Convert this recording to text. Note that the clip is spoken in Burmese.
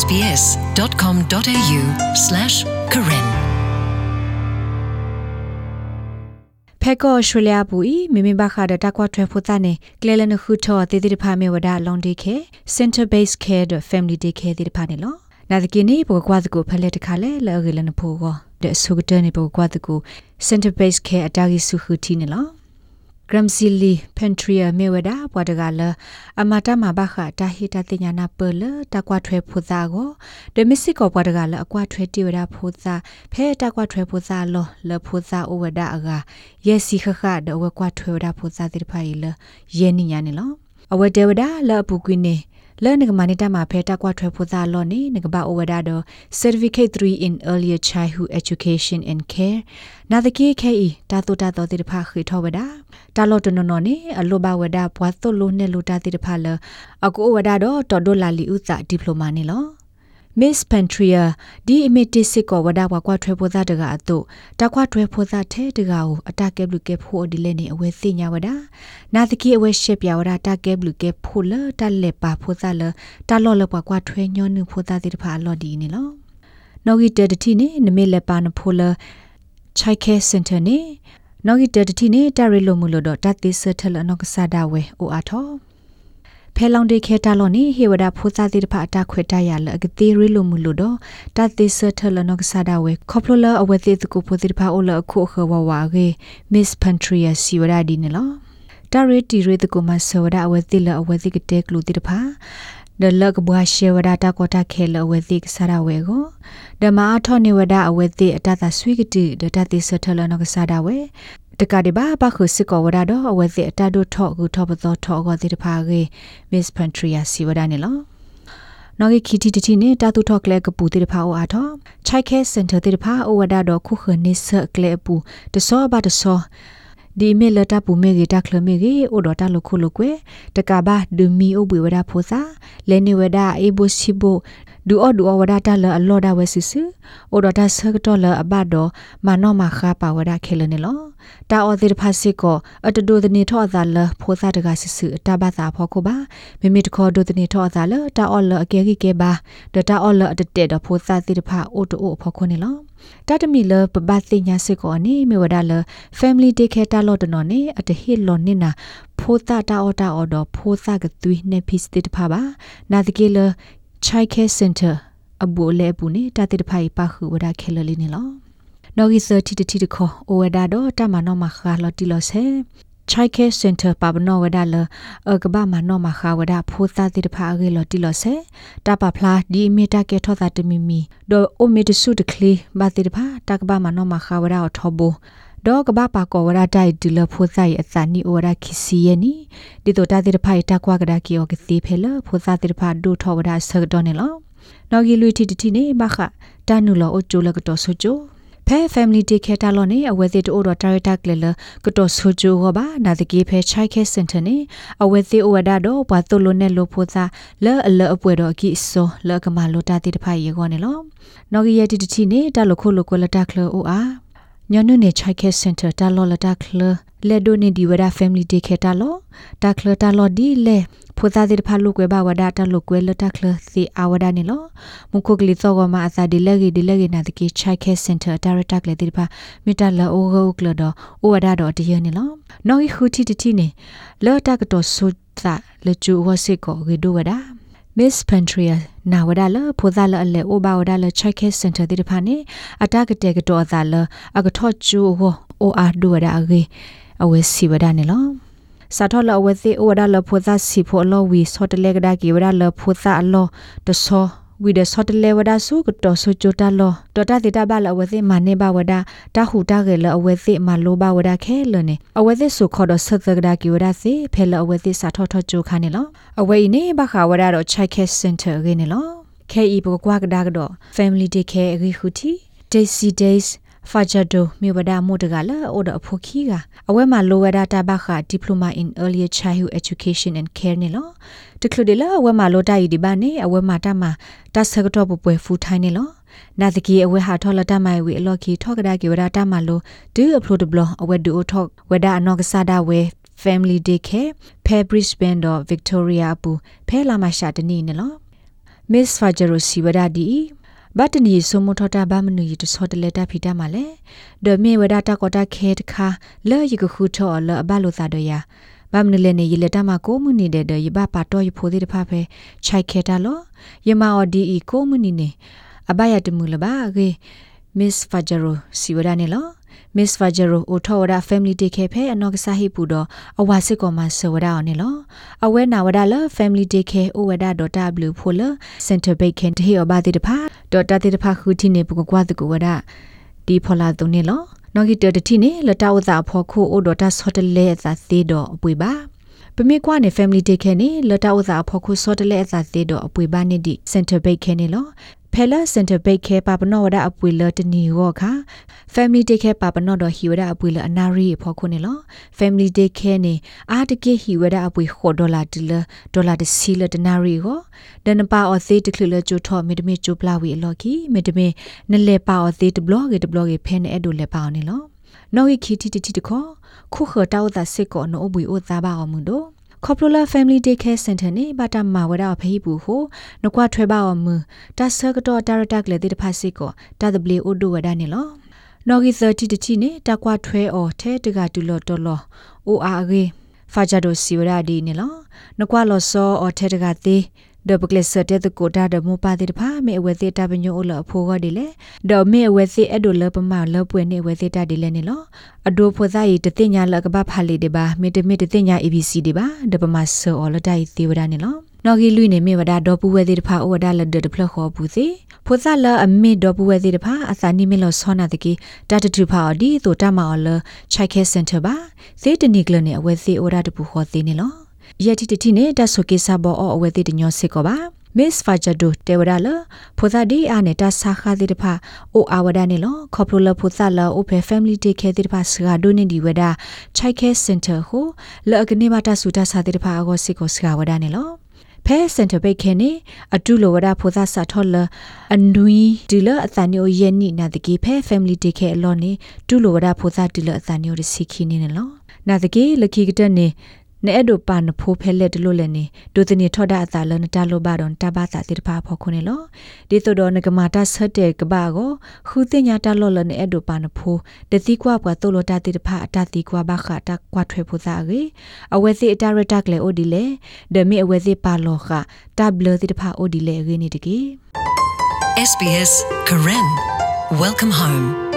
sbs.com.au/karen ဖက်ကောရှူလျာဘူးဤမိမိဘခါဒတာကွာထွဲဖို့တနေကလဲလနခုထောတေတိတဖာမေဝဒလောင်ဒီခဲ center based care ဒ family day care တိတဖာနေလောနာဒကိနေဘောကွာတကူဖလက်တခါလဲလောဂလနဖိုကောဒဆုကတနေဘောကွာတကူ center based care အတာဂီစုခုတီနေလော Gramsili Pentria Mewada ဘွာတကလအမတာမဘခတာဟီတာတင်ညာနာပလတကွာထွဲဖူဇာကိုဒမစ်စစ်ကောဘွာတကလအကွာထွဲတိဝဒဖူဇာဖဲတကွာထွဲဖူဇာလောလဖူဇာဩဝဒအကယေစီခခဒဝကွာထွဲဝဒဖူဇာတိဖိုင်လယေနိညာနေလောအဝဒေဝဒလအပူကွင်းနေ လဲနကမနိတမှာဖဲတက်ကွာထွဲဖို့သားလော့နေနကဘာအိုဝဒါတော့ certificate 3 in earlier childhood education and care နာတကေခဲဤတာတိုတာတော်တိတဖခေထောဝဒါတာလော့တနော်နော်နေအလိုဘဝဒါဘွားတုလို့နေလိုတာတိတဖလအကူဝဒါတော့တော်ဒိုလာလီဥစာဒီပလိုမာနေလော Miss Pantria ဒီအမီတီစစ်ကောဝဒါကွာကွာထွဲဖို့သားတကအတုတကွာထွဲဖို့သားထဲတကကိုအတကဲဘလူကဲဖို့ဒီလဲနေအဝဲသိညာဝဒါနာတကီအဝဲရှက်ပြဝဒါတကဲဘလူကဲဖို့လတလက်ပါဖို့သားလတလော်လကွာကွာထွဲညောနုဖို့သားတိတဖာလော်ဒီနေလောနော်ဂီတတတိနေနမေလက်ပါနဖို့လချိုက်ခဲစင်တာနေနော်ဂီတတတိနေတာရီလိုမူလို့တော့တတ်သေးစထလနောက်ကဆာဒါဝဲအိုအားထော ဖဲလောင်ဒေခဲတာလောနီဟေဝဒဖိုစာတိတဖအတာခွေတရလအကတိရီလိုမူလို့တော့တတိဆထလနကဆာဒါဝဲခေါပလလအဝတိတကူဖိုတိတဖအိုလအခုခဝဝါဂေမစ်ပန်ထရီယာစီဝဒဒီနလောတာရီတီရီတကူမဆောဒအဝတိလအဝတိကတဲကလူတိတဖဒလကဘွားရှေဝဒတာကောတာခဲလအဝတိကဆာဒါဝဲကိုဓမ္မအထောနေဝဒအဝတိအတတဆွေကတိဒတတိဆထလနကဆာဒါဝဲ တကတိဘာပခုစစ်ကောဝဒါတော့အဝဲစစ်အတဒုထော့ကူထော့ပသောထော့ကောတိတဖာကေ Miss Pantria စီဝဒါနေလောနော်ဂီခီတီတီတီနေတာတူထော့ကလေကပူတိတဖာအိုအားတော့ချိုက်ခဲစင်တာတိတဖာအိုဝဒါတော့ခုခနိဆကလေပူတစောဘာတစောဒီမေလတာပူမေဂီတာခလမေဂီအိုဒတာလခုလကွေတကဘာဒူမီအိုဘွေဝဒါဖိုစာလဲနေဝဒါအေဘိုစီဘိုဒူအော်ဒူအော်ဝဒါတာလအလော်ဒါဝဲစစ်စစ်အိုဒတာဆကတော့လအဘတော့မနောမခါပါဝဒါခဲလနေလောတာအော်ဒီဖာစစ်ကိုအတဒိုဒနေထော့သာလဖိုစာတကစစ်စစ်တာဘာသာဖော်ကိုပါမိမိတခေါ်ဒိုဒနေထော့သာလတာအော်လအကဲကြီးကဲပါဒတာအော်လအတတဲ့တော့ဖိုစာတိတဖာအိုတိုအိုဖော်ခွနေလောတတမီလပပသိညာစစ်ကိုအနေမေဝဒါလ family take care တာလော့တနော်နေအတဟစ်လော်နေနာဖိုတာတာအော်တာအော်တော့ဖိုစာကသွေးနေဖိစတိတဖာပါနာတကေလ child care center အဘူလေဘူးနေတာတိတဖိုင်ပါခုဝဒါခဲလလီနေလောနော်ဂီစတီတီတခေါ်အိုဝဒါတော့တမနောမခါလတီလောဆဲ child care center ပပနောဝဒါလအကဘာမနောမခါဝဒါဖိုသာတိတဖာအကေလောတီလောဆဲတပဖလာဒီမီတာကေထောတာတမီမီဒိုအိုမီတဆုတကလီဘာတိတဖာတကဘာမနောမခါဝဒါထောဘော ဒေါကဘာပါကောဝရတိုင်ဒီလဖိုဇိုင်အစနီအိုရာခီစီယနီဒီတိုတာတိတဖိုင်တကွာကဒါကီယောကစီဖဲလဖိုဇာတိတဖာဒိုထောဝဒါဆဒတော်နေလောနော်ဂီလူတီတီနေဘခတာနူလောအိုချိုလကတော်ဆိုချိုဖဲ family day care တာလောနေအဝဲသေးတိုးတော့ director ကလကတော့ဆိုချိုဟောပါနာတကေဖဲ child care center နေအဝဲသေးအဝဒါတော့ဘာတိုလိုနဲ့လို့ဖို့သာလဲအလအပွဲတော့ကိစောလဲကမလိုတာတိတဖိုင်ရေခေါ်နေလောနော်ဂီယတီတီနေတလခုလကိုလတာကလောအိုအား ညနုနေချိုက်ခဲစင်တာတာလော်လတာကလလေဒိုနေဒီဝဒါဖမ်လီဒေခေတာလောတာကလတာလော်ဒီလေဖိုသာဒီဖာလုကွဲဘာဝဒါတာလုကွဲလတာကလစီအဝဒါနေလောမခုကလီသောကမအစာဒီလေဂီဒီလေဂီနာတကေချိုက်ခဲစင်တာဒါရတာကလေဒီဖာမီတာလောအိုဂိုကလဒအိုဝဒါတော့တရနေလောနော်ဟီခူတီတီနေလောတာကတော့ဆုတာလချူဝစစ်ကိုဂီဒိုဝဒါ Miss Pantria နာဝဒါလဖိုဇာလအလေအိုဘာဝဒါလချိုက်ခဲစင်တာဒီတဖာနေအတာကတဲ့ကတော့ဇာလအကထော့ချူဟိုအိုအာဒူဝဒါအဂေအဝဲစီဝဒါနေလောစာထောလအဝဲစီအိုဝဒါလဖိုဇာစီဖိုလောဝီဆော့တလေကဒါကီဝဒါလဖိုဇာအလောတဆော ဝီဒဆော့တလေဝဒါဆုကတော့ဆုချိုတာလောတော်တာတေတာဘလအဝဲစီမနေဘဝဒါတာဟူတာကလေအဝဲစီမလိုဘဝဒါခဲလနေအဝဲစီဆုခေါ်တော့ဆသကဒါကီဝဒါစီဖဲလအဝဲစီစာထောထောချိုခါနေလောအဝဲနေဘခါဝဒါတော့ child care center ရနေလော KE ဘကွာကဒါကတော့ family day care အဂီခူတီ daisy days ဖာဂျာဒိုမြို့ပဒါမိုတကလာအိုဒအဖိုခီကအဝဲမှာလိုဝဒါတာဘခါ diploma in earlier childhood education and care နေလောတခလူဒီလာအဝဲမှာလိုတိုင်ဒီပါနေအဝဲမှာတမတဆကတော့ပပွဲဖူထိုင်းနေလောနာတကီအဝဲဟာထော်လတမိုင်ဝီအလော်ကီထောက်ကဒါကီဝဒါတမလိုဒူအပလိုဒဘလအဝဲဒူအထောက်ဝဒါအနောက်ကစားဒါဝဲ family day care fabric band of victoria ပူဖဲလာမရှာတနီနေလော Miss Fajero Siwada di ဘာတနီဆိုမထတာဘာမနူရီတစောတလက်တာဖီတာမလဲဒမေဝဒတာကောတာခဲတခါလဲယကခုထောလအဘလိုသာဒယာဘာမနလဲနေရလက်တာမကိုမှုနေတဲ့ရဘပါတော့ရဖိုးသေးတဖဖဲချိုက်ခဲတာလောယမအော်ဒီအီကိုမှုနေနေအဘယတမှုလပါကေ Miss Fajero Siwada နေလော Miss Fajero အိုထောဝဒ Family Day ခဲဖဲအနောက်ကစားဟိပူတော့အဝါစစ်ကောမဆဝဒအောင်နေလောအဝဲနာဝဒလ Family Day ခဲအိုဝဒ .w ဖိုလ Center Bake ခဲတဟေအဘာတိတဖာဒေါ်တာတိတဖာခူတီနေပကကွာတကူဝဒဒီဖောလာတုန်နေလောနော်ဂီတတတိနေလတဝဇာဖောခိုအိုဒေါ်တာဆော့တလဲသာသေးတော့အပွေပါပမေကွာနေ family day ခဲနေလတဝဇာဖောခိုဆော့တလဲအသာသေးတော့အပွေပါနေဒီ center bake ခဲနေလော ဖဲလာစင်တာဘိတ်ခဲပါပနောဝဒအပွေလတနီဝခါ family day ခဲပါပနောဒဟီဝဒအပွေလအနာရီဖောခုနေလော family day ခဲနေအာတကေဟီဝဒအပွေခေါ်ဒေါ်လာတီလဒေါ်လာတစီလတနာရီကိုဒနပါအသေးတခလလချိုထောမေတမေချိုပလာဝီအလော်ကီမေတမေနလေပါအသေးတဘလော့ဂေတဘလော့ဂေဖဲနေအဲ့ဒိုလေပါနေလောနော်ခီတီတီတီတခေါခုခတောက်တာစစ်ကောနိုဘွေအိုသားပါအောင်မှုတို့ Coppola Family Day Care Center နေဘာတာမာဝဒဖေးဘူးဟိုနကွာထွဲပါအောင်မူတဆကတော့ဒါရတာကလေတိတဖာစစ်ကိုတာဒဘလီအိုဒိုဝဒနေလောနော်ဂီ30တချီနေတကွာထွဲအော်ထဲတကတူလော်တော်လော်အိုအာဂေဖာဂျာဒိုစီဝရဒီနေလောနကွာလော်စောအော်ထဲတကသေး ဒဘကလစတဲ့ကိုတာဒမောပါတဲ့ဖာမေအဝဲသေးတာပညိုအလအဖိုးကဒီလေဒေါ်မေအဝဲသေးအဲ့ဒိုလပမလပွေနေအဝဲသေးတာဒီလေနေလောအဒိုဖွသာရီတတိညာလကပဖာလီဒီပါမေတမေတတိညာ ABC ဒီပါဒပမဆောအလတိုင်သေးဝဒနေလောနော်ဂီလူနေမေဝဒါဒေါ်ပူဝဲသေးတဖာဩဝဒါလဒဒဖလခေါ်ဘူးစီဖိုဇာလအမေဒေါ်ပူဝဲသေးတဖာအစာနိမေလောဆောနာတကီတတတူဖာဒီတိုတမအော်လချိုက်ခဲစင်တာပါသေတနီကလနေအဝဲသေးဩဒါတပူခေါ်သေးနေလော ယတိတတိနေတဆုကေဆာဘောအဝဲတိတညောစစ်ကောပါ Miss Fajado Tewada ဖိုသာဒီအာနေတာစာခါတိတဖာအိုအာဝဒနေလောခေါပလိုလဖိုသာလအိုဖေ family day ခဲတိတဖာစဂါဒိုနေဒီဝဒါချိုက်ခဲစင်တာဟိုလော်ကနေမတာဆူတာစာတိတဖာအကောစစ်ကိုစဂါဝဒနေလောဖဲစင်တာဘိတ်ခဲနေအတူလိုဝဒဖိုသာစာထောလအနွီဒီလအသန်ညိုယဲနိနာတကေဖဲ family day ခဲအလောနေတူလိုဝဒဖိုသာဒီလအသန်ညိုရစီခီနေနော်နာတကေလခိကတနေ နဲ့အဲ့ဒိုပါနဖိုးဖဲလက်တလို့လည်းနေဒိုတနေထော်တာအသာလနတလိုပါတော့တပါသာတိတဖာဖော်ခုနေလောဒီတို့တော့ငကမာတာဆက်တဲ့ကဘာကိုခူတင်ညာတလို့လည်းနဲ့အဲ့ဒိုပါနဖိုးတတိကွာပွားတိုလိုတာတိတဖာအတတိကွာဘခတာကွာထွေဖို့သားကြီးအဝဲစီအတာရတက်လေအိုဒီလေဒမီအဝဲစီပါလောခတဘလတိတဖာအိုဒီလေရင်းနေတကြီး SBS Karen. Welcome home.